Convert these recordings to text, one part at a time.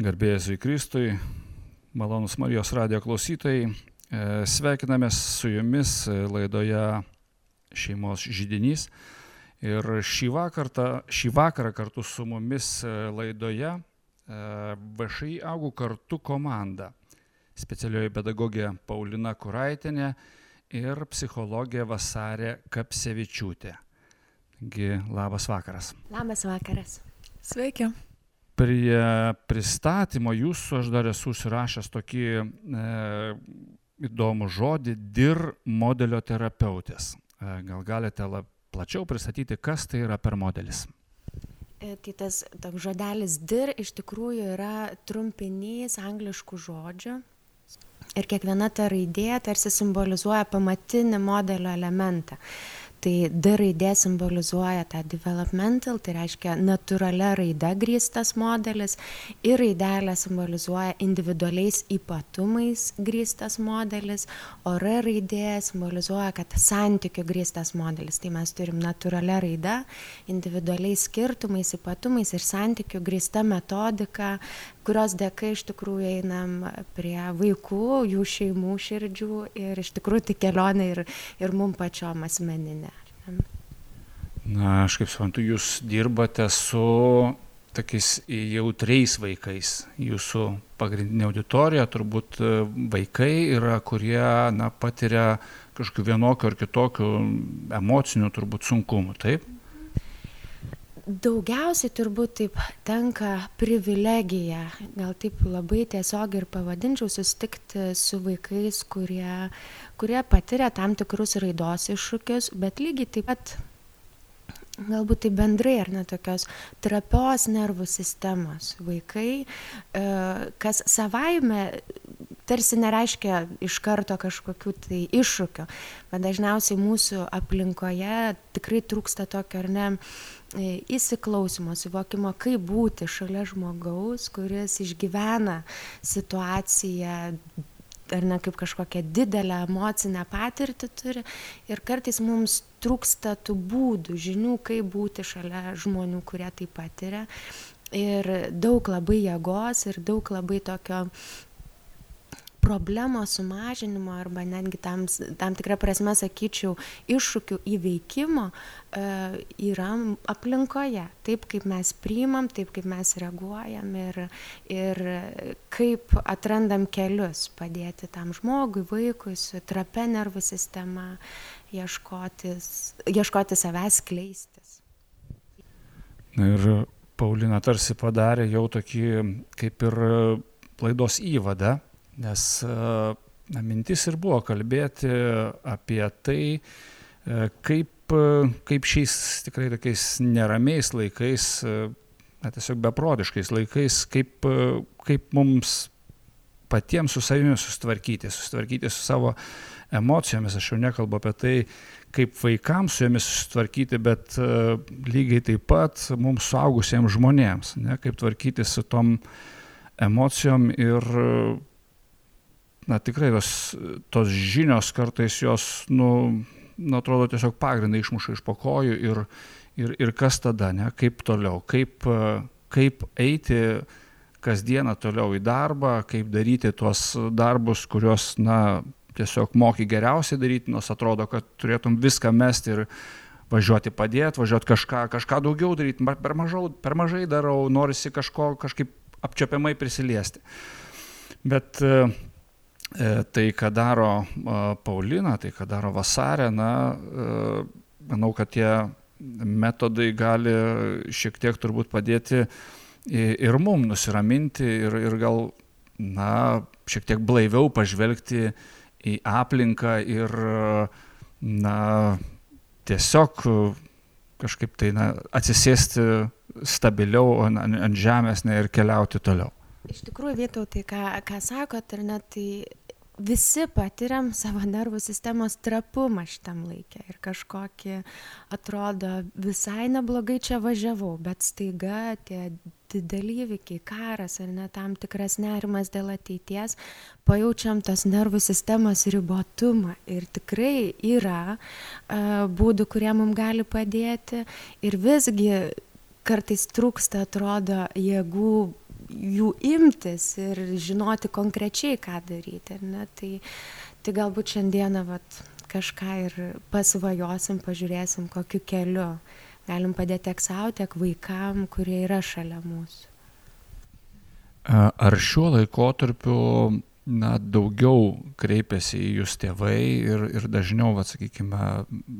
Garbėjai Kristui, malonus Marijos radio klausytojai, e, sveikinamės su jumis laidoje šeimos žydinys. Ir šį vakarą, šį vakarą kartu su mumis e, laidoje e, VŠI augų kartu komanda. Specialioji pedagogė Paulina Kuraitinė ir psichologė Vasarė Kapsevičiūtė. Taigi, labas vakaras. Labas vakaras. Sveiki prie pristatymo jūsų aš dar esu užsirašęs tokį e, įdomų žodį dir modelio terapeutės. E, gal galite lab, plačiau pristatyti, kas tai yra per modelis? E, tai tas toks žodelis dir iš tikrųjų yra trumpinys angliškų žodžių. Ir kiekviena ta raidė tarsi simbolizuoja pamatinį modelio elementą tai d raidė simbolizuoja tą developmental tai reiškia natūralia raida grįstas modelis ir raidelė simbolizuoja individualiais ypatumais grįstas modelis o r raidė simbolizuoja kad santykiu grįstas modelis. Tai mes turim natūralia raida individualiais skirtumais ypatumais ir santykiu grįsta metodika kurios dėka iš tikrųjų einam prie vaikų, jų šeimų širdžių ir iš tikrųjų tai kelionė ir, ir mum pačiom asmeninė. Na, aš kaip suprantu, jūs dirbate su tokiais jautriais vaikais. Jūsų pagrindinė auditorija turbūt vaikai yra, kurie na, patiria kažkokiu vienokiu ar kitokiu emociniu turbūt sunkumu, taip? Daugiausiai turbūt taip tenka privilegija. Gal taip labai tiesiog ir pavadinčiau susitikti su vaikais kurie kurie patiria tam tikrus raidos iššūkius bet lygiai taip pat galbūt tai bendrai ar ne tokios trapios nervų sistemos. Vaikai, e, kas savaime tarsi nereiškia iš karto kažkokių tai iššūkių, bet dažniausiai mūsų aplinkoje tikrai trūksta tokio ar ne įsiklausimo, suvokimo, kaip būti šalia žmogaus, kuris išgyvena situaciją ar ne kaip kažkokią didelę emocinę patirtį turi ir kartais mums trūksta tų būdų, žinių, kaip būti šalia žmonių, kurie tai patiria. Ir daug labai jėgos ir daug labai tokio problemos sumažinimo arba netgi tam, tam tikrą prasme, sakyčiau, iššūkių įveikimo e, yra aplinkoje. Taip, kaip mes priimam, taip, kaip mes reaguojam ir, ir kaip atrandam kelius padėti tam žmogui, vaikui su trapia nervų sistema, ieškotis, ieškoti savęs kleistis. Na ir Paulina tarsi padarė jau tokį kaip ir laidos įvadą nes na, mintis ir buvo kalbėti apie tai, e, kaip, kaip šiais tikrai tokiais neramiais laikais, na, tiesiog beprotiškais laikais, kaip, kaip mums patiems su savimi susitvarkyti, susitvarkyti su savo emocijomis. Aš jau nekalbu apie tai, kaip vaikams su jomis susitvarkyti, bet lygiai taip pat mums suaugusiems žmonėms, ne, kaip tvarkyti su tom emocijom ir na tikrai tos, tos žinios kartais jos, nu, nu, atrodo tiesiog pagrindą išmuša iš pokojų ir, ir, ir kas tada, ne, kaip toliau, kaip, kaip eiti kasdieną toliau į darbą, kaip daryti tuos darbus, kuriuos, na, tiesiog moki geriausiai daryti, nors atrodo, kad turėtum viską mesti ir važiuoti padėti, važiuoti kažką, kažką daugiau daryti, per, mažau, per mažai darau, norisi kažko kažkaip apčiopiamai prisiliesti. Bet E, tai, ką daro Paulina, tai, ką daro Vasarė, na, e, manau, kad tie metodai gali šiek tiek turbūt padėti ir mum nusiraminti ir, ir gal, na, šiek tiek blaiviau pažvelgti į aplinką ir, na, tiesiog kažkaip tai, na, atsisėsti stabiliau ant, ant žemės ne, ir keliauti toliau. Iš tikrųjų, Vytautai, ką, ką sakot, ar ne, tai visi patiriam savo nervų sistemos trapumą šitam laikė ir kažkokį atrodo visai neblogai čia važiavau, bet staiga tie dideli įvykiai, karas ar ne tam tikras nerimas dėl ateities, pajaučiam tos nervų sistemos ribotumą ir tikrai yra uh, būdų, kurie mums gali padėti ir visgi kartais trūksta, atrodo, jėgų jų imtis ir žinoti konkrečiai, ką daryti. Ne? Tai, tai galbūt šiandieną vat, kažką ir pasvajosim, pažiūrėsim, kokiu keliu galim padėti tiek savo, tiek vaikam, kurie yra šalia mūsų. Ar šiuo laikotarpiu na, daugiau kreipiasi į jūs tėvai ir, ir dažniau, va, sakykime,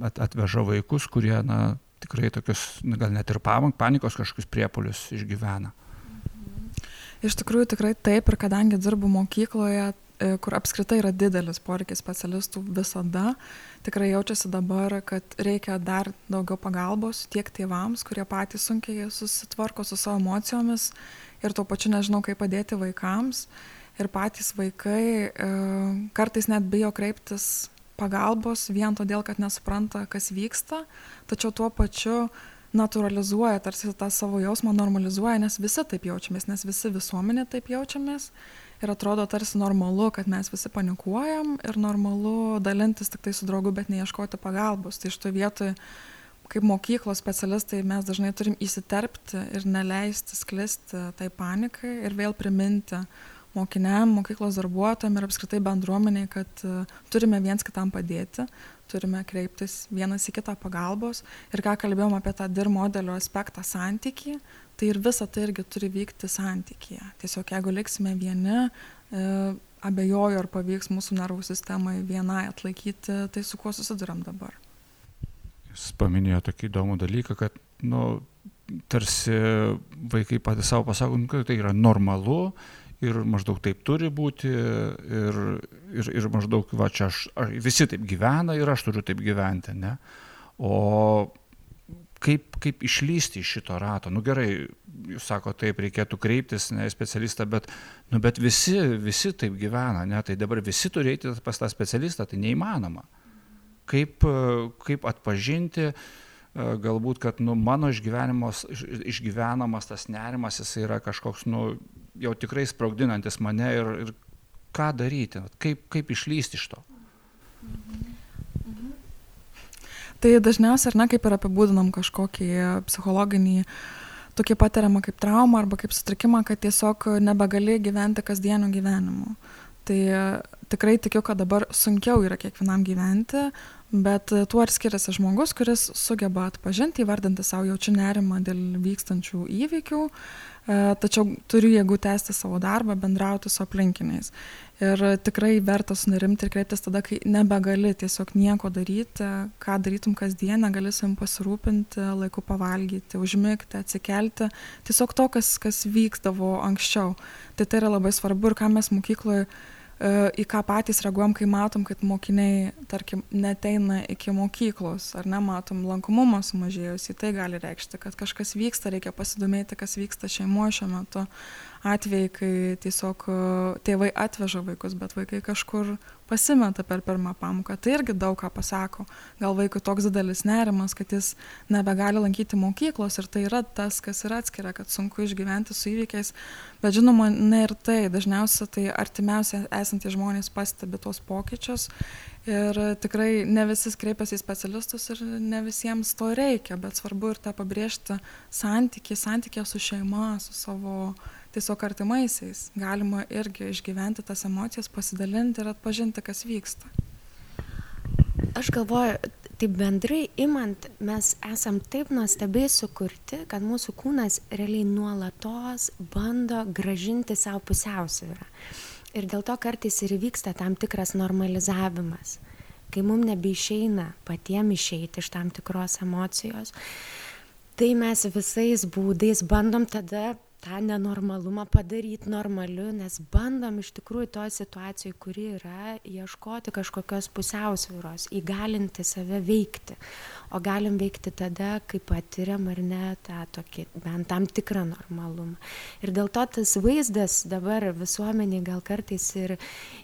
at, atveža vaikus, kurie na, tikrai tokius, na, gal net ir panikos kažkokius priepolius išgyvena? Iš tikrųjų tikrai taip ir kadangi dirbu mokykloje, e, kur apskritai yra didelis poreikis specialistų visada, tikrai jaučiasi dabar, kad reikia dar daugiau pagalbos tiek tėvams, kurie patys sunkiai susitvarko su savo emocijomis ir tuo pačiu nežinau, kaip padėti vaikams. Ir patys vaikai e, kartais net bijo kreiptis pagalbos vien todėl, kad nesupranta, kas vyksta, tačiau tuo pačiu naturalizuoja, tarsi tą savo jausmą normalizuoja, nes visi taip jaučiamės, nes visi visuomenė taip jaučiamės ir atrodo tarsi normalu, kad mes visi panikuojam ir normalu dalintis tik tai su draugu, bet neieškoti pagalbos. Tai to vietoj, kaip mokyklos specialistai, mes dažnai turim įsiterpti ir neleisti sklisti tai panikai ir vėl priminti mokiniam, mokyklos darbuotojam ir apskritai bendruomeniai, kad uh, turime viens kitam padėti, turime kreiptis vienas į kitą pagalbos ir ką kalbėjom apie tą dir modelio aspektą santykį, tai ir visa tai irgi turi vykti santykyje. Tiesiog jeigu liksime vieni, e, abejoju, ar pavyks mūsų nervų sistemai vienai atlaikyti tai, su kuo susidurėm dabar. Jūs paminėjote tokį įdomų dalyką, kad, nu, tarsi vaikai patys savo pasako, nu, kad tai yra normalu, ir maždaug taip turi būti ir, ir, ir maždaug va čia aš, ar, visi taip gyvena ir aš turiu taip gyventi, ne? O kaip, kaip išlysti iš šito rato? Nu gerai, jūs sako, taip reikėtų kreiptis, ne specialistą, bet, nu, bet visi, visi taip gyvena, ne? Tai dabar visi turi eiti pas tą specialistą, tai neįmanoma. Kaip, kaip atpažinti, galbūt, kad nu, mano išgyvenamas tas nerimas, jis yra kažkoks, nu, jau tikrai sprogdinantis mane ir, ir ką daryti, kaip, kaip išlysti iš to. Tai dažniausiai, ar ne, kaip ir apibūdinam kažkokį psichologinį, tokį patiriamą kaip traumą arba kaip sutrikimą, kad tiesiog nebegali gyventi kasdienio gyvenimu. Tai tikrai tikiu, kad dabar sunkiau yra kiekvienam gyventi, bet tuo ir skiriasi žmogus, kuris sugeba atpažinti, įvardinti savo jaučiu nerimą dėl vykstančių įvykių, E, tačiau turiu jėgų tęsti savo darbą, bendrauti su aplinkiniais. Ir tikrai verta sunerimti ir kreiptis tada, kai nebegali tiesiog nieko daryti, ką darytum kasdien, negali savim pasirūpinti, laiku pavalgyti, užmigti, atsikelti, tiesiog to, kas, kas vykdavo anksčiau. Tai tai yra labai svarbu ir ką mes mokykloje į ką patys reaguojam, kai matom, kad mokiniai, tarkim, neteina iki mokyklos, ar nematom lankomumą sumažėjus, į tai gali reikšti, kad kažkas vyksta, reikia pasidomėti, kas vyksta šeimoje šiuo metu. Atvejai, kai tiesiog tėvai atveža vaikus, bet vaikai kažkur pasimeta per pirmą pamoką. Tai irgi daug ką pasako. Gal vaikui toks didelis nerimas, kad jis nebegali lankyti mokyklos ir tai yra tas, kas ir atskiria, kad sunku išgyventi su įvykiais. Bet žinoma, ne ir tai. Dažniausiai tai artimiausiai esantys žmonės pastebi tuos pokyčius. Ir tikrai ne visi kreipiasi į specialistus ir ne visiems to reikia, bet svarbu ir tą pabrėžti santykį, santykį su šeima, su savo tiesiog artimaisiais galima irgi išgyventi tas emocijas, pasidalinti ir atpažinti, kas vyksta. Aš galvoju, taip bendrai imant, mes esam taip nuostabiai sukurti, kad mūsų kūnas realiai nuolatos bando gražinti savo pusiausvyrą. Ir dėl to kartais ir vyksta tam tikras normalizavimas, kai mums nebeišeina patiem išeiti iš tam tikros emocijos. Tai mes visais būdais bandom tada tą nenormalumą padaryt normaliu nes bandom iš tikrųjų toj situacijoj kuri yra ieškoti kažkokios pusiausvyros įgalinti save veikti o galim veikti tada kai patiriam ar ne tą tokį bent tam tikrą normalumą. Ir dėl to tas vaizdas dabar visuomenėj gal kartais ir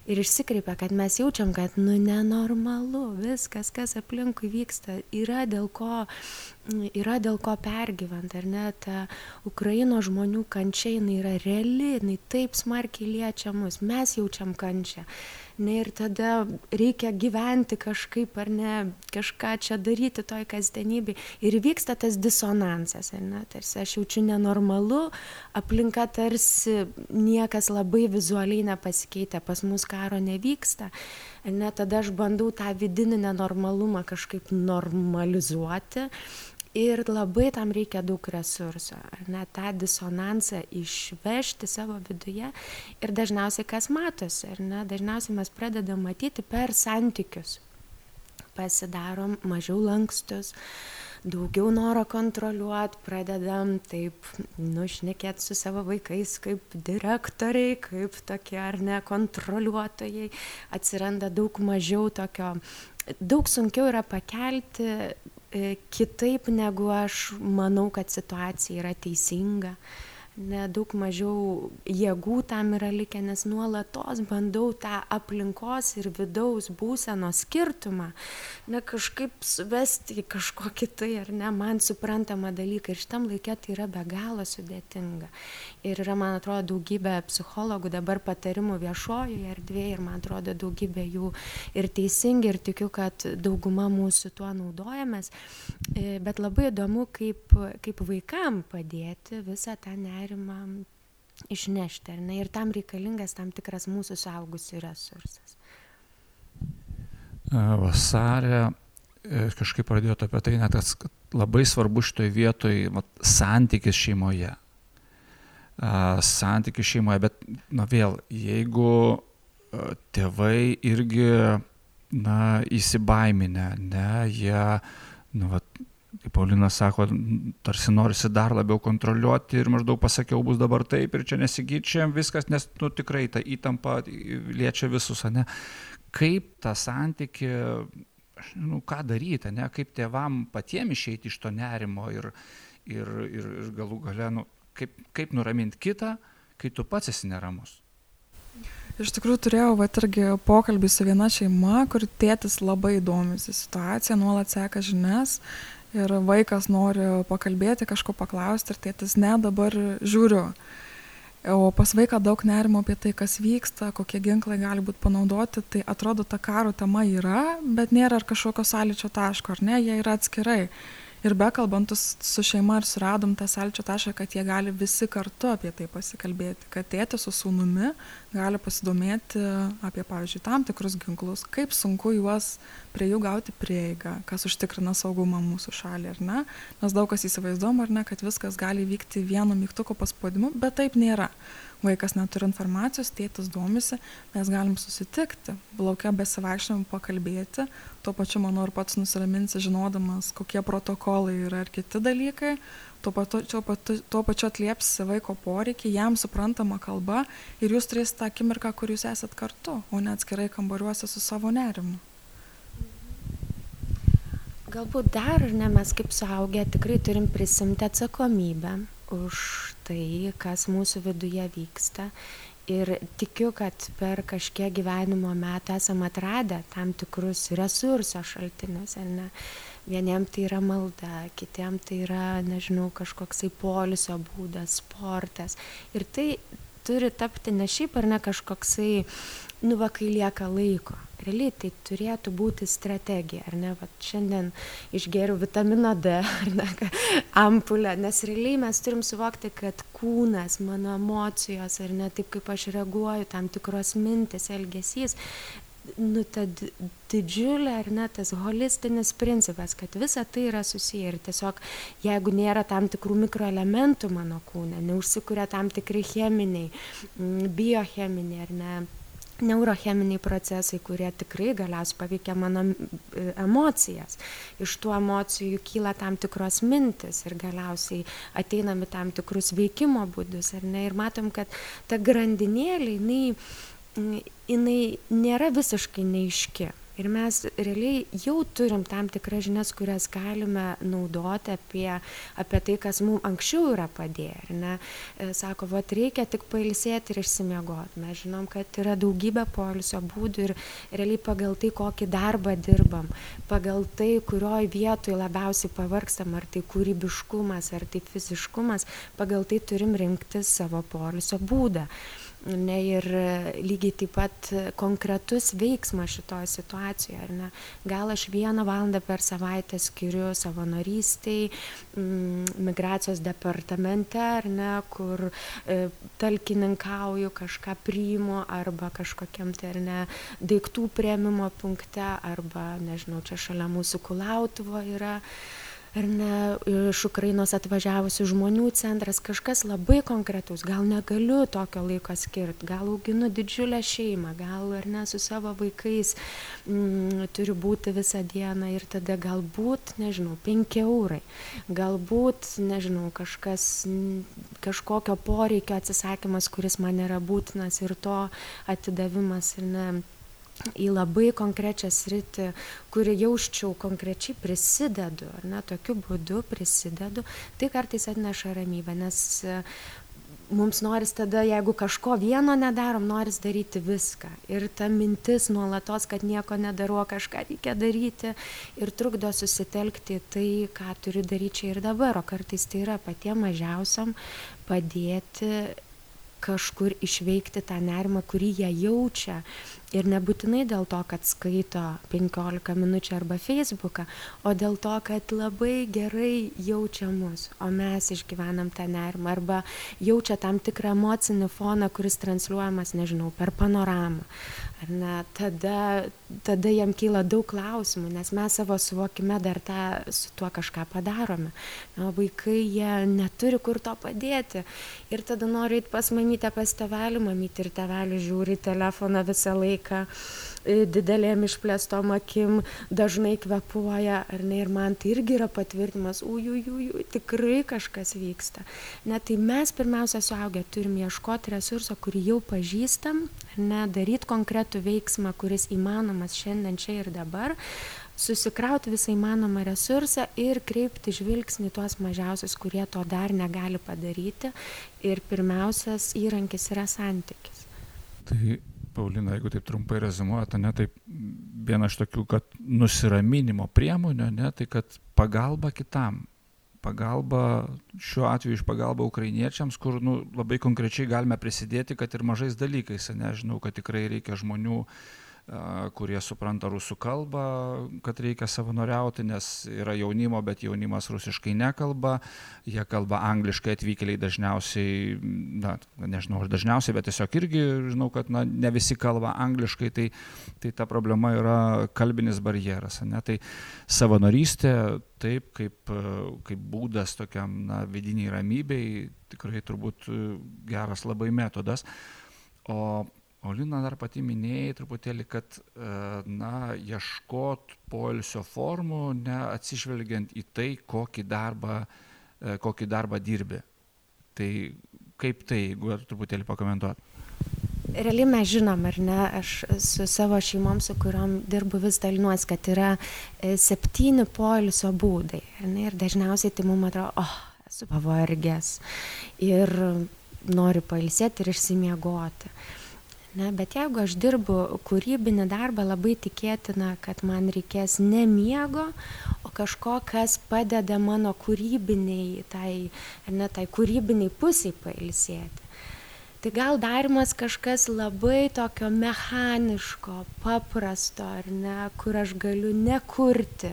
ir išsikreipia kad mes jaučiam kad nu nenormalu viskas kas aplinkui vyksta yra dėl ko yra dėl ko pergyvent ar ne? Ta ukrainos žmonių kančia jinai yra reali jinai taip smarkiai liečia mus. Mes jaučiam kančią ne ir tada reikia gyventi kažkaip ar ne kažką čia daryti toj kasdienybėj. Ir įvyksta tas disonansas ar ne tarsi aš jaučiu nenormalu aplinka tarsi niekas labai vizualiai nepasikeitę pas mus karo nevyksta ne tada aš bandau tą vidinį nenormalumą kažkaip normalizuoti ir labai tam reikia daug resursų ar ne tą disonansą išvežti savo viduje ir dažniausiai kas matosi ar ne dažniausiai mes pradedam matyti per santykius. Pasidarom mažiau lankstus daugiau noro kontroliuot pradedam taip nu šnekėt su savo vaikais kaip direktoriai kaip tokie ar ne kontroliuotojai. Atsiranda daug mažiau tokio daug sunkiau yra pakelti kitaip negu aš manau, kad situacija yra teisinga. Ne, daug mažiau jėgų tam yra likę, nes nuolatos bandau tą aplinkos ir vidaus būsenos skirtumą, ne kažkaip suvesti į kažkokį tai ar ne man suprantamą dalyką. Ir šitam laikė tai yra be galo sudėtinga ir yra man atrodo daugybė psichologų dabar patarimų viešojoje erdvėje ir man atrodo daugybė jų ir teisingi ir tikiu, kad dauguma mūsų tuo naudojamės. E, bet labai įdomu, kaip, kaip vaikam padėti visą tą nerimą išnešti. Ne? Ir tam reikalingas tam tikras mūsų saugusių resursas. Vasarė e, kažkaip pradėjote apie tai, net labai svarbu šitoje vietoje santykis šeimoje santykių šeimoje, bet, na vėl, jeigu tėvai irgi, na, įsibaiminę, ne, jie, nu, va, kaip Paulina sako, tarsi norisi dar labiau kontroliuoti ir maždaug pasakiau, bus dabar taip ir čia nesigyčiam viskas, nes, nu, tikrai ta įtampa liečia visus, ne. Kaip tą santyki, nu, ką daryti, ne, kaip tėvam patiems išeiti iš to nerimo ir, ir, ir, ir galų gale, nu, kaip, kaip nuraminti kitą, kai tu pats esi neramus. Iš tikrųjų turėjau va irgi pokalbį su viena šeima, kur tėtis labai domisi situaciją, nuolat seka žinias ir vaikas nori pakalbėti, kažko paklausti ir tėtis ne, dabar žiūriu. O pas vaiką daug nerimo apie tai, kas vyksta, kokie ginklai gali būti panaudoti, tai atrodo ta karo tema yra, bet nėra ar kažkokio sąlyčio taško, ar ne, jie yra atskirai ir bekalbant su šeima ir suradom tą sąlyčio tašką, kad jie gali visi kartu apie tai pasikalbėti, kad tėtis su sūnumi gali pasidomėti apie, pavyzdžiui, tam tikrus ginklus, kaip sunku juos prie jų gauti prieigą, kas užtikrina saugumą mūsų šalį, ar ne? Mes daug kas įsivaizduom, ar ne, kad viskas gali vykti vienu mygtuko paspaudimu, bet taip nėra vaikas neturi informacijos, tėtis domisi, mes galim susitikti, laukia besivaikščiam pakalbėti, tuo pačiu, manau, ir pats nusiraminsi, žinodamas, kokie protokolai yra ir kiti dalykai, tuo pačiu, tuo pačiu atliepsi vaiko poreikį, jam suprantama kalba ir jūs turėsite tą akimirką, kur jūs esat kartu, o ne atskirai kambariuose su savo nerimu. Galbūt dar, ne mes kaip suaugę tikrai turim prisimti atsakomybę už tai, kas mūsų viduje vyksta. Ir tikiu, kad per kažkiek gyvenimo metų esame atradę tam tikrus resurso šaltinius. Ne? Vieniem tai yra malda, kitiem tai yra, nežinau, kažkoksai polisio būdas, sportas. Ir tai turi tapti ne šiaip ar ne kažkoksai, nu va, kai lieka laiko realiai tai turėtų būti strategija, ar ne, va, šiandien išgėriau vitamino D, ar ne, ampulę, nes realiai mes turim suvokti, kad kūnas, mano emocijos, ar ne, taip kaip aš reaguoju, tam tikros mintis, elgesys, nu, ta didžiulė, ar ne, tas holistinis principas, kad visa tai yra susiję ir tiesiog, jeigu nėra tam tikrų mikroelementų mano kūne, neužsikuria tam tikri cheminiai, biocheminiai, ar ne, neurocheminiai procesai, kurie tikrai galiausiai paveikia mano e, emocijas. Iš tų emocijų kyla tam tikros mintis ir galiausiai ateinami tam tikrus veikimo būdus. Ir matom, kad ta grandinėlė, jinai, jinai nėra visiškai neiški ir mes realiai jau turim tam tikras žinias kurias galime naudoti apie apie tai kas mum anksčiau yra padėję ar ne? E, sako vat reikia tik pailsėt ir išsimiegot mes žinom kad yra daugybė poilsio būdų ir realiai pagal tai kokį darbą dirbam pagal tai kurioj vietoj labiausiai pavargstam ar tai kūrybiškumas ar tai fiziškumas pagal tai turim rinktis savo poilsio būdą ne, ir lygiai taip pat konkretus veiksmas šitoje situacijoje, ar ne. Gal aš vieną valandą per savaitę skiriu savanorystiai, mm, migracijos departamente, ar ne, kur e, talkininkauju, kažką priimu, arba kažkokiam tai, ar ne, daiktų prieimimo punkte, arba, nežinau, čia šalia mūsų kulautuvo yra. E, ar ne iš ukrainos atvažiavusių žmonių centras kažkas labai konkretaus. Gal negaliu tokio laiko skirt gal auginu didžiulę šeimą gal ar ne su savo vaikais mm, turiu būti visą dieną ir tada galbūt nežinau penki eurai. Galbūt nežinau kažkas kažkokio poreikio atsisakymas kuris man yra būtinas ir to atidavimas ir ne į labai konkrečią sritį, kuri jausčiau konkrečiai prisidedu, ar ne, tokiu būdu prisidedu, tai kartais atneša ramybę, nes e, mums noris tada, jeigu kažko vieno nedarom, noris daryti viską. Ir ta mintis nuolatos, kad nieko nedarau, kažką reikia daryti ir trukdo susitelkti tai, ką turiu daryti čia ir dabar, o kartais tai yra patiem mažiausiam padėti kažkur išveikti tą nerimą, kurį jie jaučia ir nebūtinai dėl to kad skaito penkiolika minučių arba feisbuką o dėl to kad labai gerai jaučia mus o mes išgyvenam tą nerimą arba jaučia tam tikrą emocinį foną kuris transliuojamas nežinau per panoramą. Ar ne tada tada jam kyla daug klausimų nes mes savo suvokime dar tą su tuo kažką padarome. O vaikai jie neturi kur to padėti. Ir tada nori eit pas mamytę pas tėvelį mamytė ir tėvelis žiūri į telefoną visą laiką e, didelėm išplėstom akim dažnai kvėpuoja ar ne ir man tai irgi yra patvirtinimas ujujujui tikrai kažkas vyksta ne tai mes pirmiausia suaugę turim ieškot resurso kurį jau pažįstam ne daryt konkretų veiksmą kuris įmanomas šiandien čia ir dabar susikrauti visą įmanomą resursą ir kreipti žvilgsnį tuos mažiausius, kurie to dar negali padaryti. Ir pirmiausias įrankis yra santykis. Tai, Paulina, jeigu taip trumpai rezumuojate, ne, tai viena iš tokių, kad nusiraminimo priemonių, ne, tai kad pagalba kitam. Pagalba, šiuo atveju iš pagalba ukrainiečiams, kur nu, labai konkrečiai galime prisidėti, kad ir mažais dalykais, nežinau, kad tikrai reikia žmonių uh, kurie supranta rusų kalbą, kad reikia savanoriauti, nes yra jaunimo, bet jaunimas rusiškai nekalba, jie kalba angliškai atvykėliai dažniausiai, na, nežinau, aš dažniausiai, bet tiesiog irgi žinau, kad na, ne visi kalba angliškai, tai, tai ta problema yra kalbinis barjeras. Ne? Tai savanorystė taip kaip, kaip būdas tokiam na, vidiniai ramybei tikrai turbūt geras labai metodas. O o lina dar pati minėjai truputėlį kad e, na ieškot poilsio formų ne atsižvelgiant į tai kokį darbą e, kokį darbą dirbi. Tai kaip tai jeigu truputėlį pakomentuot? Realiai mes žinom ar ne aš su savo šeimom su kuriom dirbu vis dalinuosi kad yra e, septyni poilsio būdai ne ir dažniausiai tai mum atrodo oh esu pavargęs ir noriu pailsėti ir išsimiegoti ne bet jeigu aš dirbu kūrybinį darbą labai tikėtina kad man reikės ne miego o kažko kas padeda mano kūrybinei tai ar ne tai kūrybinei pusei pailsėti. Tai gal darymas kažkas labai tokio mechaniško paprasto ar ne kur aš galiu nekurti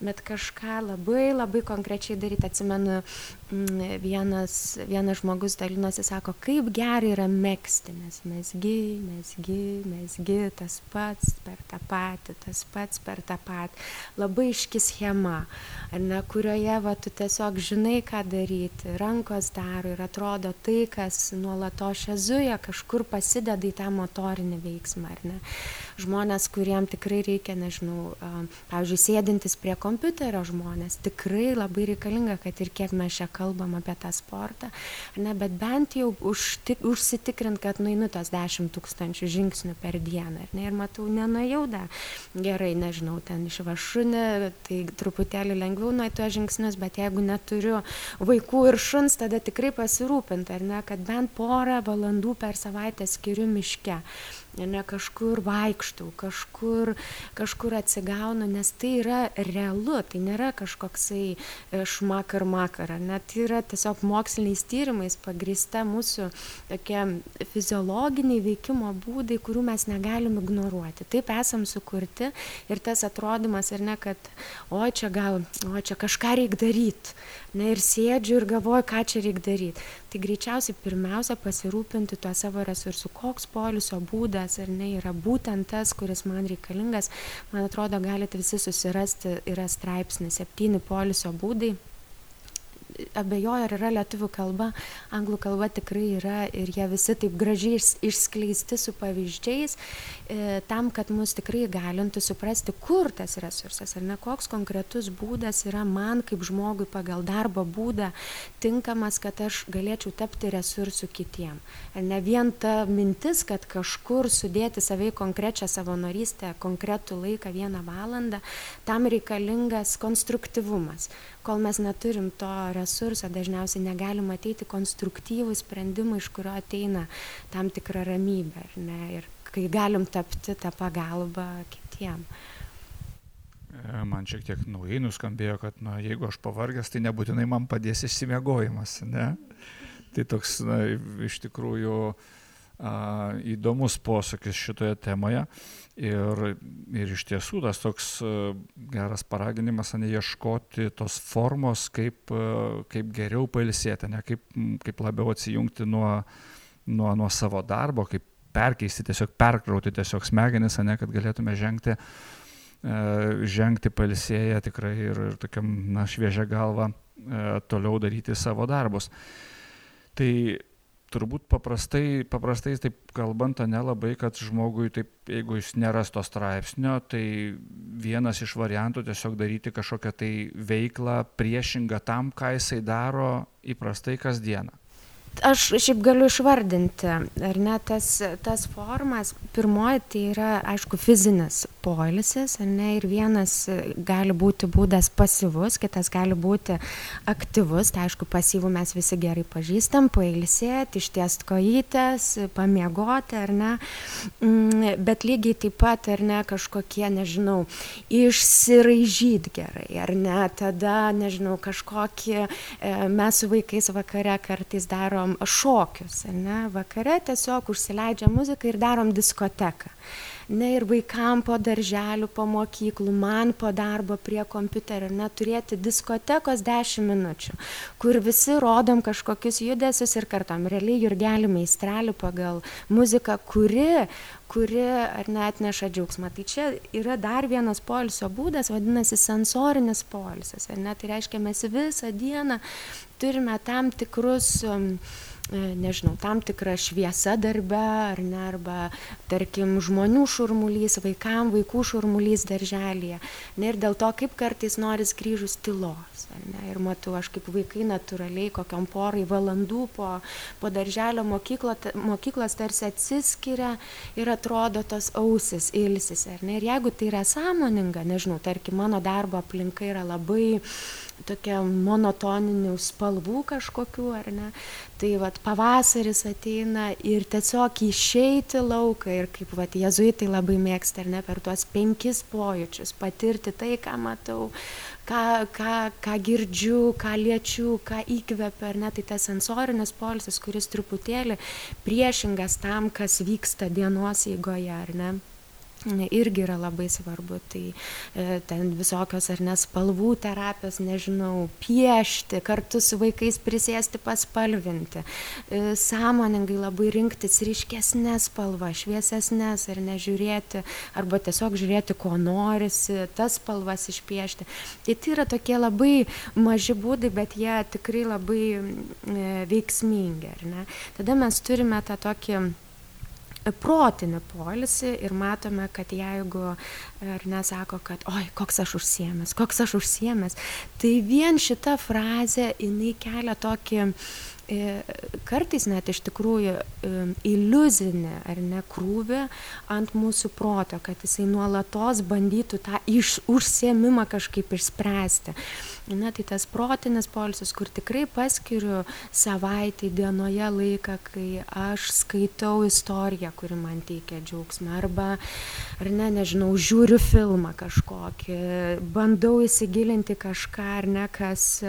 bet kažką labai labai konkrečiai daryt atsimenu vienas vienas žmogus dalinosi sako kaip gera yra megzti nes mezgi mezgi mezgi tas pats per tą patį tas pats per tą patį labai aiški schema ne kurioje va tu tiesiog žinai ką daryti rankos daro ir atrodo tai kas nuolatos čia zuja kažkur pasideda į tą motorinį veiksmą žmonės kuriem tikrai reikia nežinau pavyzdžiui sėdintys prie kompiuterio žmonės tikrai labai reikalinga kad ir kiek mes čia kalbam apie tą sportą ne bet bent jau užtik užsitikrint kad nueinu tuos dešim tūkstančių žingsnių per dieną ne ir matau nenuėjau dar. Gerai nežinau ten išveš šunį tai truputėlį lengviau nueit tuos žingsnius bet jeigu neturiu vaikų ir šuns tada tikrai pasirūpint ar ne kad bent porą valandų per savaitę skiriu miške ne kažkur vaikštau, kažkur, kažkur atsigaunu, nes tai yra realu, tai nėra kažkoksai e, šmakar makar, net tai yra tiesiog moksliniais tyrimais pagrįsta mūsų tokie fiziologiniai veikimo būdai, kurių mes negalim ignoruoti. Taip esam sukurti ir tas atrodymas ir ne, kad oi čia gal, oi čia kažką reikia daryti, ne ir sėdžiu ir galvoju, ką čia reikia daryti. Tai greičiausiai pirmiausia pasirūpinti tuo savo resursu, koks polisio būdas ir ne yra būtent tas, kuris man reikalingas. Man atrodo, galite visi susirasti, yra straipsnis, septyni polisio būdai abejoju, ar yra lietuvių kalba, anglų kalba tikrai yra ir jie visi taip gražiai išskleisti su pavyzdžiais, e, tam, kad mus tikrai galintų suprasti, kur tas resursas, ar ne koks konkretus būdas yra man kaip žmogui pagal darbo būdą tinkamas, kad aš galėčiau tapti resursų kitiem. Ar ne vien ta mintis, kad kažkur sudėti savai konkrečią savanorystę, konkretų laiką vieną valandą, tam reikalingas konstruktyvumas kol mes neturim to resurso dažniausiai negalim ateiti konstruktyvų sprendimą, iš kurio ateina tam tikra ramybė, ar ne, ir kai galim tapti tą pagalbą kitiem. E, man šiek tiek naujai nuskambėjo, kad na, jeigu aš pavargęs, tai nebūtinai man padės išsimiegojimas, ne? Tai toks, na, iš tikrųjų, a, įdomus posūkis šitoje temoje. Ir, ir iš tiesų tas toks geras paraginimas, ne ieškoti tos formos, kaip, kaip geriau pailsėti, ne kaip, kaip labiau atsijungti nuo, nuo, nuo savo darbo, kaip perkeisti, tiesiog perkrauti tiesiog smegenis, ne kad galėtume žengti, žengti pailsėję tikrai ir, ir tokiam, na, šviežia galva toliau daryti savo darbus. Tai turbūt paprastai paprastai taip kalbant ane labai kad žmogui taip jeigu jis neras to straipsnio tai vienas iš variantų tiesiog daryti kažkokią tai veiklą priešingą tam ką jisai daro įprastai kasdieną aš šiaip galiu išvardinti, ar ne, tas, tas formas. Pirmoji tai yra, aišku, fizinis poilsis, ar ne, ir vienas gali būti būdas pasyvus, kitas gali būti aktyvus, tai aišku, pasyvų mes visi gerai pažįstam, pailsėti, ištiest kojytės, pamiegoti, ar ne, mm, bet lygiai taip pat, ar ne, kažkokie, nežinau, išsiraižyti gerai, ar ne, tada, nežinau, kažkokį, e, mes su vaikais vakare kartais darom darom šokius, ne, vakare tiesiog užsileidžia muziką ir darom diskoteką. Ne ir vaikam po darželių, po mokyklų, man po darbo prie kompiuterio, neturėti diskotekos 10 minučių, kur visi rodom kažkokius judesius ir kartom realiai jurgelį meistrelį pagal muziką, kuri kuri ar net neša džiaugsmą. Tai čia yra dar vienas poilsio būdas, vadinasi sensorinis poilsis. Ar ne? Tai reiškia, mes visą dieną turime tam tikrus E, nežinau, tam tikra šviesa darbe, ar ne, arba, tarkim, žmonių šurmulys, vaikam, vaikų šurmulys darželėje. Ne, ir dėl to, kaip kartais noris grįžus tylos. Ne, ir matau, aš kaip vaikai natūraliai, kokiam porai valandų po, po darželio mokyklo, mokyklos tarsi atsiskiria ir atrodo tos ausis ilsis. Ne, ir jeigu tai yra sąmoninga, nežinau, tarkim, mano darbo aplinka yra labai tokia monotoninių spalvų kažkokių, ar ne, tai vat pavasaris ateina ir tiesiog išeiti lauką ir kaip vat jėzuitai labai mėgsta ar ne per tuos penkis pojūčius patirti tai ką matau ką ką ką girdžiu ką liečiu ką įkvepiu ar ne? Tai tas sensorinis poilsis kuris truputėlį priešingas tam kas vyksta dienos eigoje ar ne irgi yra labai svarbu. Tai e, ten visokios ar nespalvų terapijos, nežinau, piešti, kartu su vaikais prisėsti paspalvinti, e, sąmoningai labai rinktis ryškesnės spalvas, šviesesnės ir nežiūrėti, arba tiesiog žiūrėti, ko norisi, tas spalvas išpiešti. Tai tai yra tokie labai maži būdai, bet jie tikrai labai e, veiksmingi. Tada mes turime tą tokį protinį poilsį ir matome, kad jeigu ar nesako, kad oi, koks aš užsiemęs, koks aš užsiemęs, tai vien šita frazė, jinai kelia tokį kartais net iš tikrųjų iliuzinį ar ne krūvį ant mūsų proto, kad jisai nuolatos bandytų tą iš, užsiemimą kažkaip išspręsti. Ne, tai tas protinis polisis, kur tikrai paskiriu savaitį dienoje laiką, kai aš skaitau istoriją, kuri man teikia džiaugsmą, arba, ar ne, nežinau, žiūriu filmą kažkokį, bandau įsigilinti kažką, ar ne, kas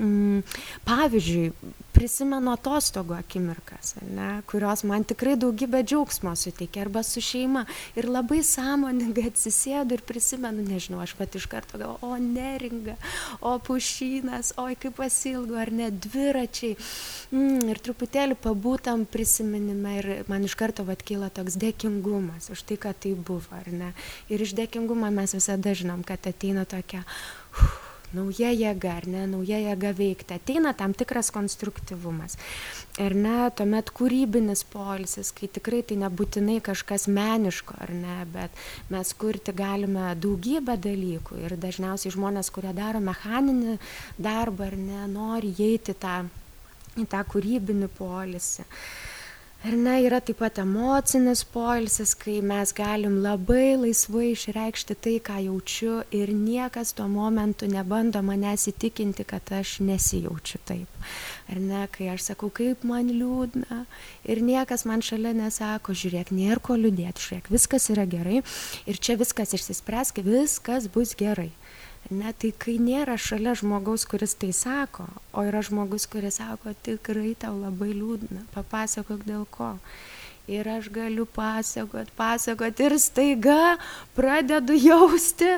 mm, pavyzdžiui, prisimenu atostogų akimirkas, ne, kurios man tikrai daugybę džiaugsmo suteikia, arba su šeima. Ir labai sąmoningai atsisėdu ir prisimenu, nežinau, aš pat iš karto galvoju, o neringa, o pušynas, oi kaip pasilgu, ar ne dviračiai. Mm, ir truputėlį pabūtam prisiminime ir man iš karto vat kyla toks dėkingumas už tai, kad tai buvo, ar ne. Ir iš dėkingumo mes visada žinom, kad ateina tokia... Uf, nauja jėga, ar ne, nauja jėga veikti, ateina tam tikras konstruktyvumas. Ir ne, tuomet kūrybinis polisis, kai tikrai tai nebūtinai kažkas meniško, ar ne, bet mes kurti galime daugybę dalykų ir dažniausiai žmonės, kurie daro mechaninį darbą, ar ne, nori įeiti tą, į tą kūrybinį polisį. Ar ne, yra taip pat emocinis poilsis, kai mes galim labai laisvai išreikšti tai, ką jaučiu ir niekas tuo momentu nebando manęs įtikinti, kad aš nesijaučiu taip. Ar ne, kai aš sakau, kaip man liūdna ir niekas man šalia nesako, žiūrėk, nėra ko liūdėti, žiūrėk, viskas yra gerai ir čia viskas išsispręs, viskas bus gerai. Ne, tai kai nėra šalia žmogaus, kuris tai sako, o yra žmogus, kuris sako, tikrai tau labai liūdna, papasakok dėl ko. Ir aš galiu pasakot, pasakot ir staiga pradedu jausti,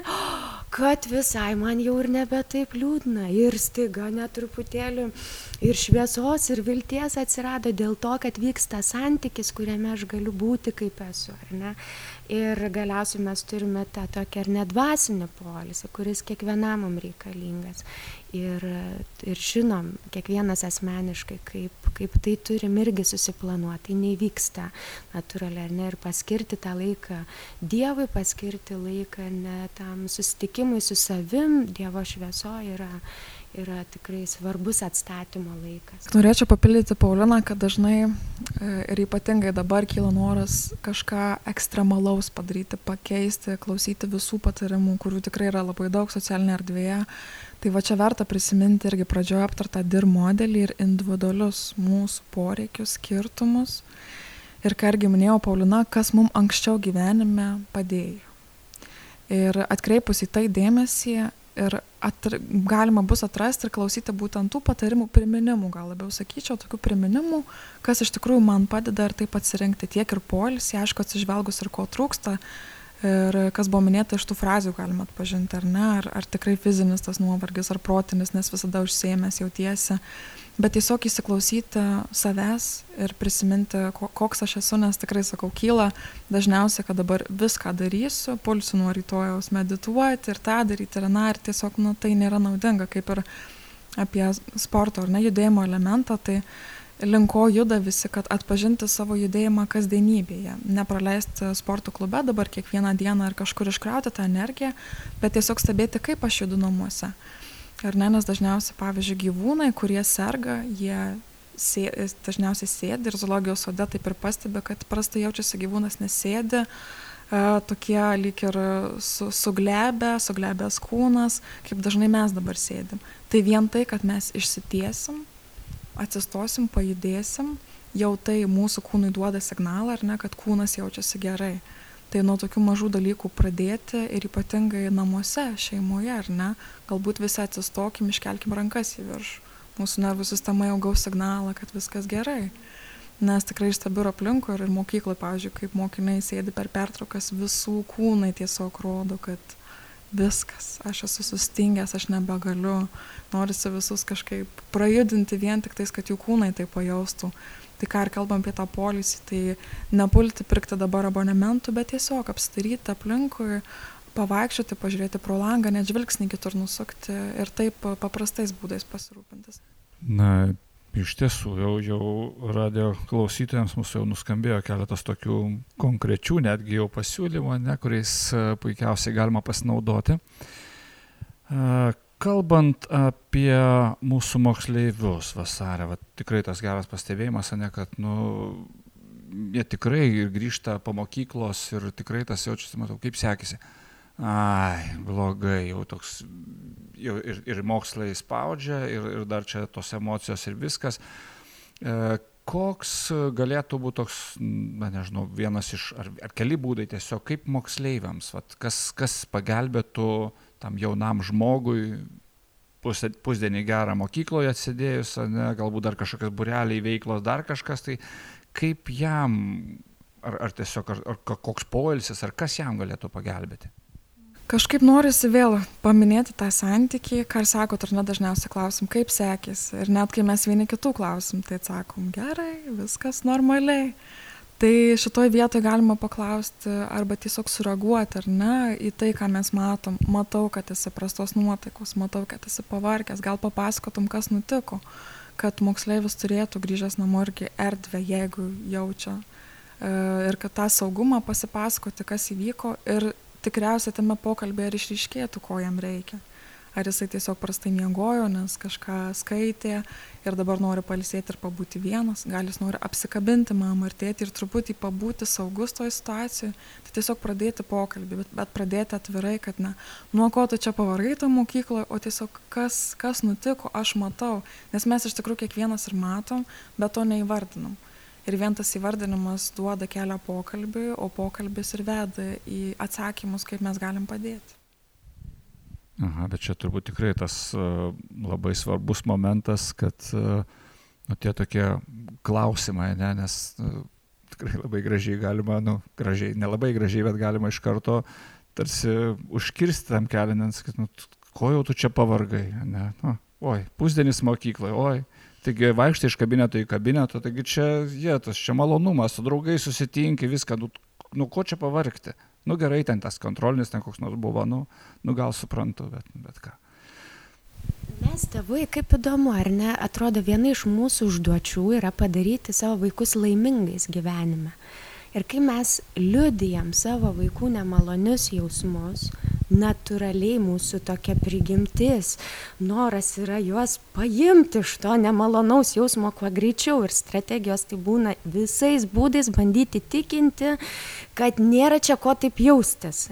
kad visai man jau ir nebe taip liūdna. Ir staiga netruputėlį ir šviesos, ir vilties atsirado dėl to, kad vyksta santykis, kuriame aš galiu būti kaip esu? Ir galiausiai mes turime tą tokį ar nedvasinį polisį, kuris kiekvienam mums reikalingas. Ir, ir žinom, kiekvienas asmeniškai, kaip, kaip tai turim irgi susiplanuoti, tai nevyksta natūraliai, ar ne, ir paskirti tą laiką Dievui, paskirti laiką ne tam susitikimui su savim, Dievo švieso yra yra tikrai svarbus atstatymo laikas. Norėčiau papildyti Pauliną, kad dažnai e, ir ypatingai dabar kyla noras kažką ekstremalaus padaryti, pakeisti, klausyti visų patarimų, kurių tikrai yra labai daug socialinėje erdvėje. Tai va čia verta prisiminti irgi pradžioje aptartą dir modelį ir individualius mūsų poreikius, skirtumus. Ir ką irgi minėjau Paulina, kas mums anksčiau gyvenime padėjo. Ir atkreipus į tai dėmesį, ir atr galima bus atrasti ir klausyti būtent tų patarimų, priminimų, gal labiau sakyčiau, tokių priminimų, kas iš tikrųjų man padeda ir taip atsirinkti tiek ir poilsį, aišku, atsižvelgus ir ko trūksta. Ir kas buvo minėta iš tų frazių galima atpažinti, ar ne, ar, ar tikrai fizinis tas nuovargis, ar protinis, nes visada užsiemęs jautiesi. Uh, bet tiesiog įsiklausyti savęs ir prisiminti, koks aš esu, nes tikrai sakau, kyla dažniausiai, kad dabar viską darysiu, pulsiu nuo rytojaus medituoti ir tą daryti ir na, ir tiesiog, nu, tai nėra naudinga, kaip ir apie sporto ar ne judėjimo elementą, tai linko juda visi, kad atpažinti savo judėjimą kasdienybėje, nepraleisti sporto klube dabar kiekvieną dieną ar kažkur iškrauti tą energiją, bet tiesiog stebėti, kaip aš judu namuose. Ar ne, nes dažniausiai, pavyzdžiui, gyvūnai, kurie serga, jie sė, dažniausiai sėdi ir zoologijos sode taip ir pastebi, kad prastai jaučiasi gyvūnas nesėdi, e, tokie lyg ir su, suglebę, suglebęs kūnas, kaip dažnai mes dabar sėdim. Tai vien tai, kad mes išsitiesim, atsistosim, pajudėsim, jau tai mūsų kūnui duoda signalą, ar ne, kad kūnas jaučiasi gerai tai nuo tokių mažų dalykų pradėti ir ypatingai namuose, šeimoje, ar ne, galbūt visi atsistokim, iškelkim rankas į viršų. Mūsų nervų sistema jau gaus signalą, kad viskas gerai. Nes tikrai stebiu aplinkui ir mokykloje, pavyzdžiui, kaip mokiniai sėdi per pertraukas, visų kūnai tiesiog rodo, kad viskas, aš esu sustingęs, aš nebegaliu, norisi visus kažkaip prajudinti vien tik tais, kad jų kūnai tai pajaustų tai ką ir kalbam apie tą polisį, tai nepulti pirkti dabar abonementų, bet tiesiog apsidaryti aplinkui, pavaikščioti, pažiūrėti pro langą, net žvilgsnį kitur nusukti ir taip paprastais būdais pasirūpintis. Na, iš tiesų, jau, jau radio klausytojams mūsų jau nuskambėjo keletas tokių konkrečių, netgi jau pasiūlymų, ne, kuriais puikiausiai galima pasinaudoti. Kalbant apie mūsų moksleivius vasarę, va, tikrai tas geras pastebėjimas, ne, kad, nu, jie tikrai grįžta po mokyklos ir tikrai tas jaučiasi, matau, kaip sekėsi. Ai, blogai, jau toks, jau ir, ir mokslai spaudžia, ir, ir dar čia tos emocijos ir viskas. E, koks galėtų būti toks, na nežinau, vienas iš, ar, ar keli būdai tiesiog kaip moksleiviams, vat, kas, kas pagelbėtų tam jaunam žmogui pusę, pusdienį gerą mokykloje atsidėjus, ne, galbūt dar kažkokios bureliai veiklos, dar kažkas, tai kaip jam, ar, ar tiesiog, ar, ar koks poilsis, ar kas jam galėtų pagelbėti? Kažkaip norisi vėl paminėti tą santykį, ką ir sakot, ar ne dažniausiai klausim, kaip sekėsi. Ir net kai mes vieni kitų klausim, tai atsakom, gerai, viskas normaliai tai šitoj vietoj galima paklausti arba tiesiog sureaguoti ar ne į tai ką mes matom. Matau kad esi prastos nuotaikos matau kad esi pavargęs. Gal papasakotum kas nutiko kad moksleivis turėtų grįžęs namo irgi erdvę jeigu jaučia e, ir kad tą saugumą pasipasakoti kas įvyko. Ir tikriausiai tame pokalbyje ir išryškėtų ko jam reikia ar jisai tiesiog prastai miegojo, nes kažką skaitė ir dabar nori palisėti ir pabūti vienas, gal jis nori apsikabinti mamą ir tėtį ir truputį pabūti saugus toje situacijoje, tai tiesiog pradėti pokalbį, bet, bet pradėti atvirai, kad ne, nuo ko tu čia pavargai tą mokyklą, o tiesiog kas, kas nutiko, aš matau, nes mes iš tikrųjų kiekvienas ir matom, bet to neįvardinam. Ir vien tas įvardinimas duoda kelią pokalbiui, o pokalbis ir veda į atsakymus, kaip mes galim padėti. Aha, bet čia turbūt tikrai tas uh, labai svarbus momentas, kad uh, nu, tie tokie klausimai, ne, nes uh, tikrai labai gražiai galima, nu, gražiai, nelabai gražiai, bet galima iš karto tarsi užkirsti tam kelią, nes, kad, nu, ko jau tu čia pavargai, ne, nu, oi, pusdienis mokykloje, oi, taigi vaikštai iš kabineto į kabinetą, taigi čia, jie, tas čia malonumas, su draugai susitinki, viską, nu, nu ko čia pavargti nu gerai, ten tas kontrolinis, ten koks nors buvo, nu, nu gal suprantu, bet, bet ką. Mes tėvai, kaip įdomu, ar ne, atrodo, viena iš mūsų užduočių yra padaryti savo vaikus laimingais gyvenime. Ir kai mes liudijam savo vaikų nemalonius jausmus, natūraliai mūsų tokia prigimtis, noras yra juos paimti iš to nemalonaus jausmo kuo greičiau ir strategijos tai būna visais būdais bandyti tikinti, kad nėra čia ko taip jaustis.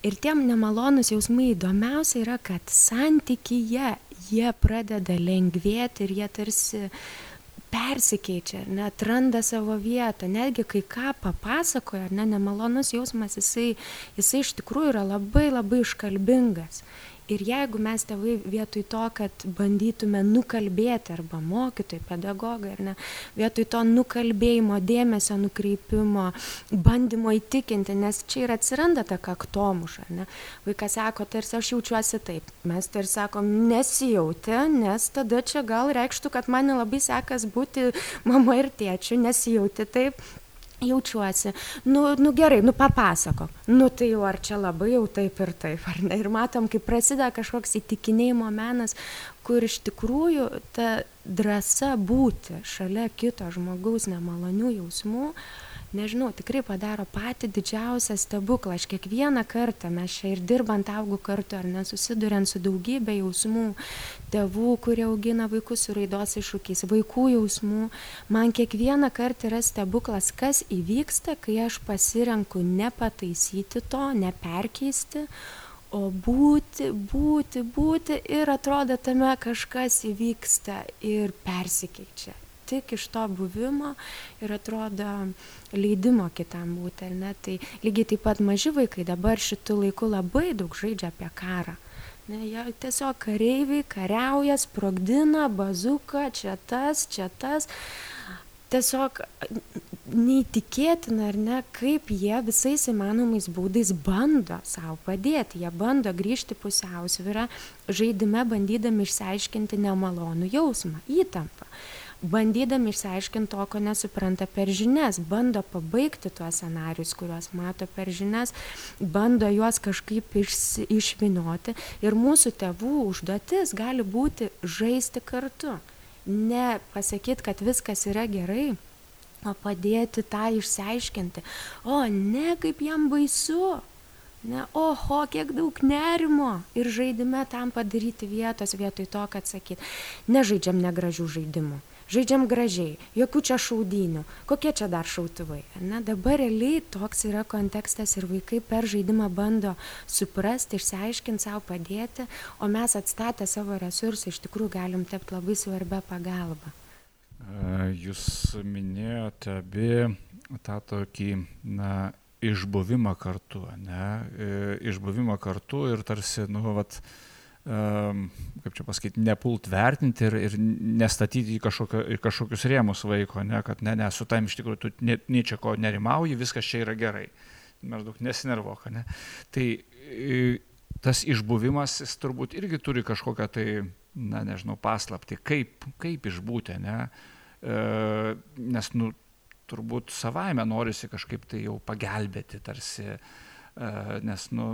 Ir tiem nemalonus jausmai įdomiausia yra, kad santykyje jie pradeda lengvėti ir jie tarsi persikeičia, ar ne, atranda savo vietą, netgi kai ką papasakoja, ar ne, nemalonus jausmas, jisai, jisai iš tikrųjų yra labai labai iškalbingas ir jeigu mes tėvai vietoj to kad bandytume nukalbėti arba mokytojai pedagogai ar ne vietoj to nukalbėjimo dėmesio nukreipimo bandymo įtikinti nes čia ir atsiranda ta kaktomuša ar ne. Vaikas sako tarsi aš jaučiuosi taip. Mes tarsi sakom nesijauti nes tada čia gal reikštų kad man nelabai sekas būti mama ir tėčiu nesijauti taip jaučiuosi. Nu nu gerai nu papasakok. Nu tai jau ar čia labai jau taip ir taip ar ne? Ir matom kaip prasideda kažkoks įtikinėjimo menas kur iš tikrųjų ta drąsa būti šalia kito žmogaus nemalonių jausmų nežinau tikrai padaro patį didžiausią stebuklą. Aš kiekvieną kartą mes čia ir dirbant augu kartu ar ne susiduriant su daugybe jausmų tėvų kurie augina vaikus su raidos iššūkiais vaikų jausmų man kiekvieną kartą yra stebuklas kas įvyksta kai aš pasirenku nepataisyti to neperkeisti o būti būti būti ir atrodo tame kažkas įvyksta ir persikeičia tik iš to buvimo ir atrodo leidimo kitam būti, ar ne? Tai lygiai taip pat maži vaikai dabar šitų laikų labai daug žaidžia apie karą. Ne, jie tiesiog kareiviai kariauja, sprogdina, bazuka, čia tas, čia tas. Tiesiog neįtikėtina, ar ne, kaip jie visais įmanomais būdais bando savo padėti. Jie bando grįžti pusiausvyrą, žaidime bandydami išsiaiškinti nemalonų jausmą, įtampą bandydami išsiaiškint to ko nesupranta per žinias. Bando pabaigti tuos scenarijus kuriuos mato per žinias bando juos kažkaip išsi išvynioti. Ir mūsų tėvų užduotis gali būti žaisti kartu. Ne pasakyt kad viskas yra gerai o padėti tą išsiaiškinti. O ne kaip jam baisu. Ne, oho, kiek daug nerimo. Ir žaidime tam padaryti vietos vietoj to, kad sakyt, nežaidžiam negražių žaidimų, žaidžiam gražiai, jokių čia šaudynių, kokie čia dar šautuvai. Ne, dabar realiai toks yra kontekstas ir vaikai per žaidimą bando suprasti, išsiaiškinti savo padėti, o mes atstatę savo resursą iš tikrųjų galim tapti labai svarbia pagalba. Jūs minėjote abi tą tokį, na, išbuvimą kartu, ne, e, išbuvimą kartu ir tarsi, nu, vat, um, kaip čia pasakyti, nepult vertinti ir, ir nestatyti į, kažkokio, į kažkokius rėmus vaiko, ne, kad ne, ne, su tam iš tikrųjų tu nei čia ko nerimauji, viskas čia yra gerai. Maždaug nesinervok, ne. Tai tas išbuvimas, jis turbūt irgi turi kažkokią tai, na, nežinau, paslapti, kaip, kaip išbūti, ne. E, nes, nu, turbūt savaime norisi kažkaip tai jau pagelbėti tarsi, e, nes, nu,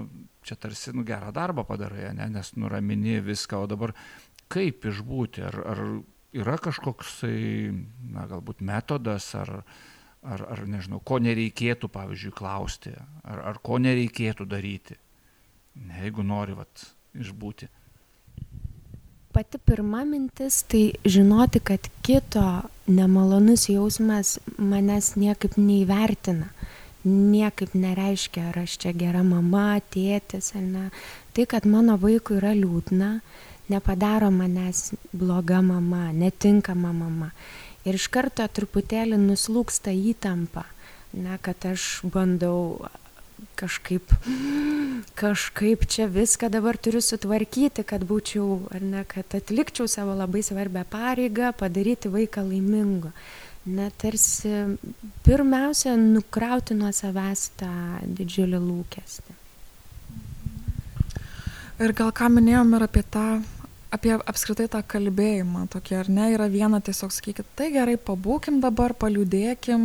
čia tarsi, nu, gerą darbą padarai, ne, nes nuramini viską, o dabar kaip išbūti, ar, ar yra kažkoks, tai, na, galbūt metodas, ar, ar, ar nežinau, ko nereikėtų, pavyzdžiui, klausti, ar, ar ko nereikėtų daryti, ne, jeigu nori, vat, išbūti pati pirma mintis tai žinoti, kad kito nemalonus jausmas manęs niekaip neįvertina. Niekaip nereiškia, ar aš čia gera mama, tėtis ar ne. Tai, kad mano vaikui yra liūdna, nepadaro manęs bloga mama, netinkama mama. Ir iš karto truputėlį nuslūksta įtampa, ne, kad aš bandau kažkaip, kažkaip čia viską dabar turiu sutvarkyti, kad būčiau, ar ne, kad atlikčiau savo labai svarbę pareigą, padaryti vaiką laimingu. Na, tarsi pirmiausia, nukrauti nuo savęs tą didžiulį lūkestį. Ir gal ką minėjom ir apie tą, apie apskritai tą kalbėjimą, tokie ar ne, yra viena tiesiog sakykit, tai gerai, pabūkim dabar, paliūdėkim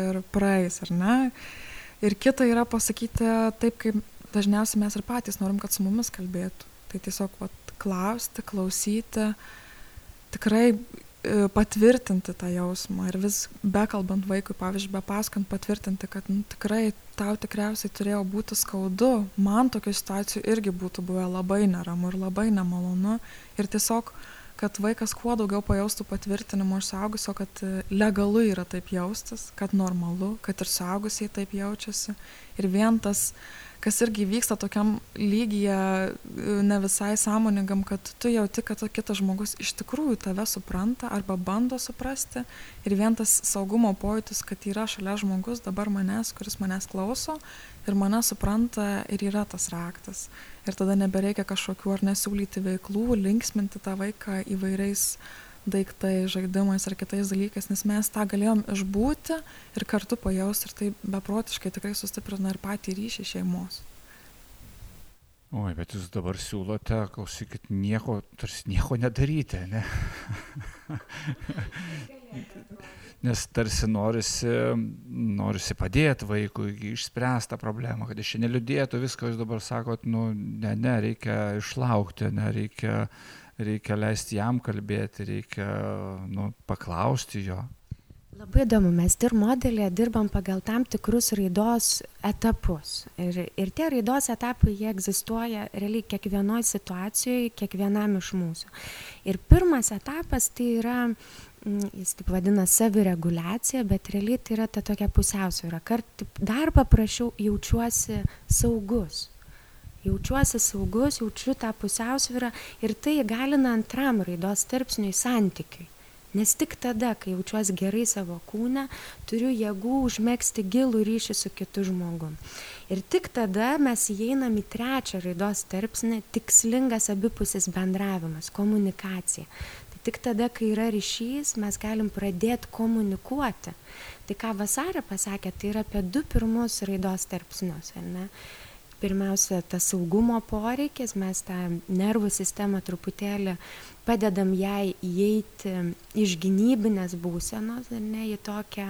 ir praeis, ar ne ir kita yra pasakyti taip, kaip dažniausiai mes ir patys norim, kad su mumis kalbėtų. Tai tiesiog vat, klausti, klausyti, tikrai patvirtinti tą jausmą ir vis bekalbant vaikui, pavyzdžiui, bepasakant patvirtinti, kad nu, tikrai tau tikriausiai turėjo būti skaudu, man tokių situacijų irgi būtų buvę labai neramu ir labai nemalonu ir tiesiog uh, kad vaikas kuo daugiau pajaustų patvirtinimo iš suaugusio, kad e, legalu yra taip jaustis, kad normalu, kad ir suaugusiai taip jaučiasi. Ir vien tas, kas irgi vyksta tokiam lygyje, e, ne visai sąmoningam, kad tu jauti, kad kitas žmogus iš tikrųjų tave supranta arba bando suprasti. Ir vien tas saugumo pojūtis, kad yra šalia žmogus dabar manęs, kuris manęs klauso ir mane supranta ir yra tas raktas ir tada nebereikia kažkokių ar nesiūlyti veiklų, linksminti tą vaiką įvairiais daiktais, žaidimais ar kitais dalykais, nes mes tą galėjom išbūti ir kartu pajausti ir tai beprotiškai tikrai sustiprina ir patį ryšį šeimos. Oi, bet jūs dabar siūlote, klausykit, nieko, tarsi nieko nedaryti, ne? nes tarsi norisi, norisi padėti vaikui išspręsti tą problemą, kad jis čia neliūdėtų, viską jūs dabar sakot, nu, ne, ne, reikia išlaukti, ne, reikia, reikia leisti jam kalbėti, reikia nu, paklausti jo. Labai įdomu, mes ir modelėje dirbam pagal tam tikrus raidos etapus. Ir, ir tie raidos etapai, jie egzistuoja realiai kiekvienoje situacijoje, kiekvienam iš mūsų. Ir pirmas etapas tai yra Mm, jis taip vadina savireguliacija, bet realiai tai yra ta tokia pusiausvyrą. Kart dar paprašiau jaučiuosi saugus. Jaučiuosi saugus, jaučiu tą pusiausvyrą ir tai įgalina antram raidos tarpsniui santykiui. Nes tik tada, kai jaučiuosi gerai savo kūne, turiu jėgų užmėgsti gilų ryšį su kitu žmogum. Ir tik tada mes įeinam į trečią raidos tarpsnį - tikslingas abipusis bendravimas, komunikacija tik tada, kai yra ryšys, mes galim pradėti komunikuoti. Tai ką vasarė pasakė, tai yra apie du pirmus raidos tarpsnius, ar ne? Pirmiausia, tas saugumo poreikis, mes tą nervų sistemą truputėlį padedam jai įeiti iš gynybinės būsenos, ar ne, į tokią,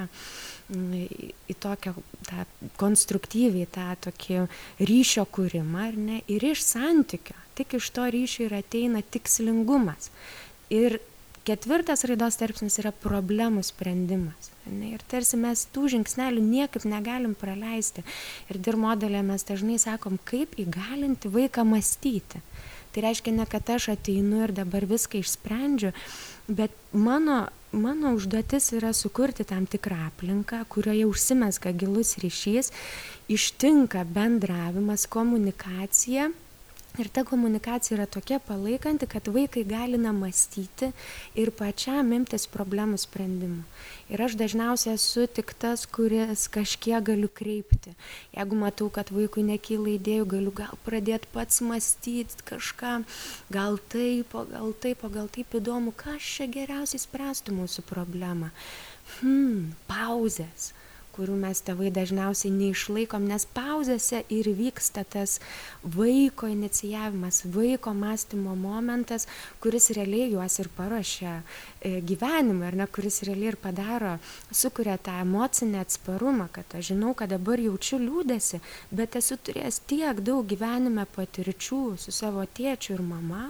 į tokią tą konstruktyviai, tą tokį ryšio kūrimą, ar ne, ir iš santykio. Tik iš to ryšio ir ateina tikslingumas ir ketvirtas raidos tarpsnis yra problemų sprendimas. Ne, ir tarsi mes tų žingsnelių niekaip negalim praleisti. Ir dir modelė mes dažnai sakom, kaip įgalinti vaiką mąstyti. Tai reiškia ne, kad aš ateinu ir dabar viską išsprendžiu, bet mano, mano užduotis yra sukurti tam tikrą aplinką, kurioje užsimeska gilus ryšys, ištinka bendravimas, komunikacija ir ta komunikacija yra tokia palaikanti kad vaikai gali na mąstyti ir pačiam imtis problemų sprendimų. Ir aš dažniausiai esu tik tas kuris kažkiek galiu kreipti. Jeigu matau kad vaikui nekyla idėjų galiu gal pradėt pats mąstyt kažką gal taip o gal taip o gal taip įdomu kas čia geriausiai spręstų mūsų problemą. Hm pauzės kurių mes tėvai dažniausiai neišlaikom, nes pauzėse ir vyksta tas vaiko inicijavimas, vaiko mąstymo momentas, kuris realiai juos ir paruošia e, gyvenimą, ar ne, kuris realiai ir padaro, sukuria tą emocinę atsparumą, kad aš žinau, kad dabar jaučiu liūdėsi, bet esu turėjęs tiek daug gyvenime patirčių su savo tėčiu ir mama,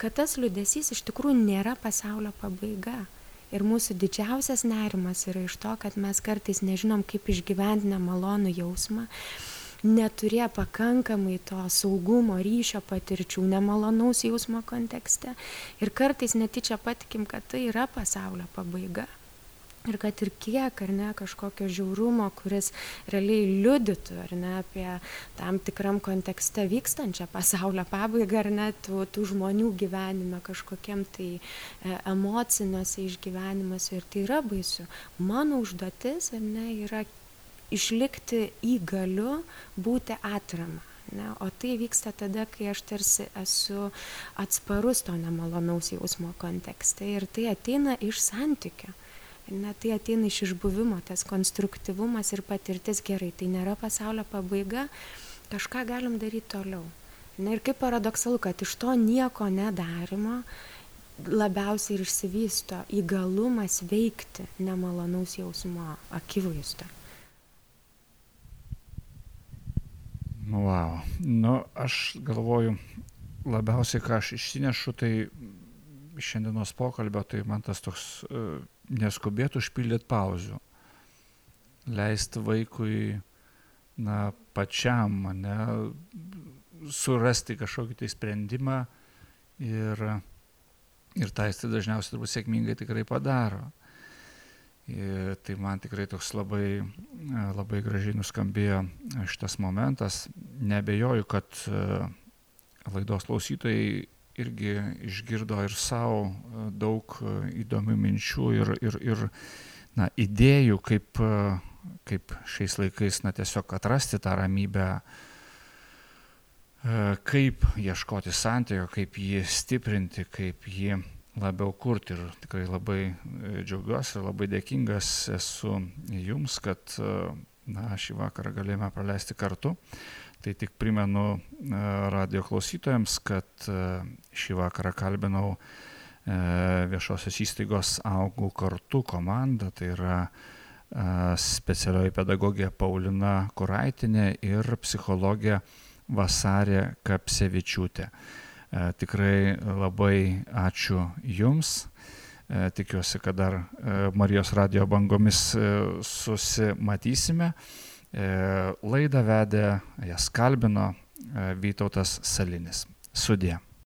kad tas liūdėsys iš tikrųjų nėra pasaulio pabaiga ir mūsų didžiausias nerimas yra iš to kad mes kartais nežinom kaip išgyvent nemalonų jausmą neturėję pakankamai to saugumo ryšio patirčių nemalonaus jausmo kontekste. Ir kartais netyčia patikim kad tai yra pasaulio pabaiga ir kad ir kiek ar ne kažkokio žiaurumo kuris realiai liudytų ar ne apie tam tikram kontekste vykstančią pasaulio pabaigą ar ne tų tų žmonių gyvenime kažkokiam tai e, emociniuose išgyvenimuose. Ir tai yra baisu. Mano užduotis ar ne yra išlikti įgaliu būti atrama Ne, o tai vyksta tada, kai aš tarsi esu atsparus to nemalonaus jausmo kontekste. Ir tai ateina iš santykio ne tai ateina iš išbuvimo tas konstruktyvumas ir patirtis gerai. Tai nėra pasaulio pabaiga kažką galim daryt toliau. Na ir kaip paradoksalu kad iš to nieko nedarymo labiausiai ir išsivysto įgalumas veikti nemalonaus jausmo akivaizdoje. Wow. Nu, aš galvoju, labiausiai, ką aš išsinešu, tai šiandienos pokalbio, tai man tas toks uh, neskubėt užpildyt pauzių. Leisti vaikui, na, pačiam, ne, surasti kažkokį tai sprendimą ir, ir tą jis tai dažniausiai turbūt sėkmingai tikrai padaro. Ir tai man tikrai toks labai, labai gražiai nuskambėjo šitas momentas. Nebejoju, kad laidos klausytojai irgi išgirdo ir savo e, daug e, įdomių minčių ir, ir, ir na, idėjų, kaip, e, kaip šiais laikais na, tiesiog atrasti tą ramybę, kaip ieškoti santykio, kaip jį stiprinti, kaip jį labiau kurti. Ir tikrai labai džiaugiuosi ir labai dėkingas esu jums, kad na, šį vakarą galėjome praleisti kartu. Tai tik primenu e, radio klausytojams, kad e, šį vakarą kalbinau e, viešosios įstaigos augų kartu komandą, tai yra specialioji pedagogė Paulina Kuraitinė ir psichologė Vasarė Kapsevičiūtė. Tikrai labai ačiū Jums. Tikiuosi, kad dar Marijos radio bangomis susimatysime. E, laidą vedė, jas kalbino e, Vytautas Salinis. Sudė.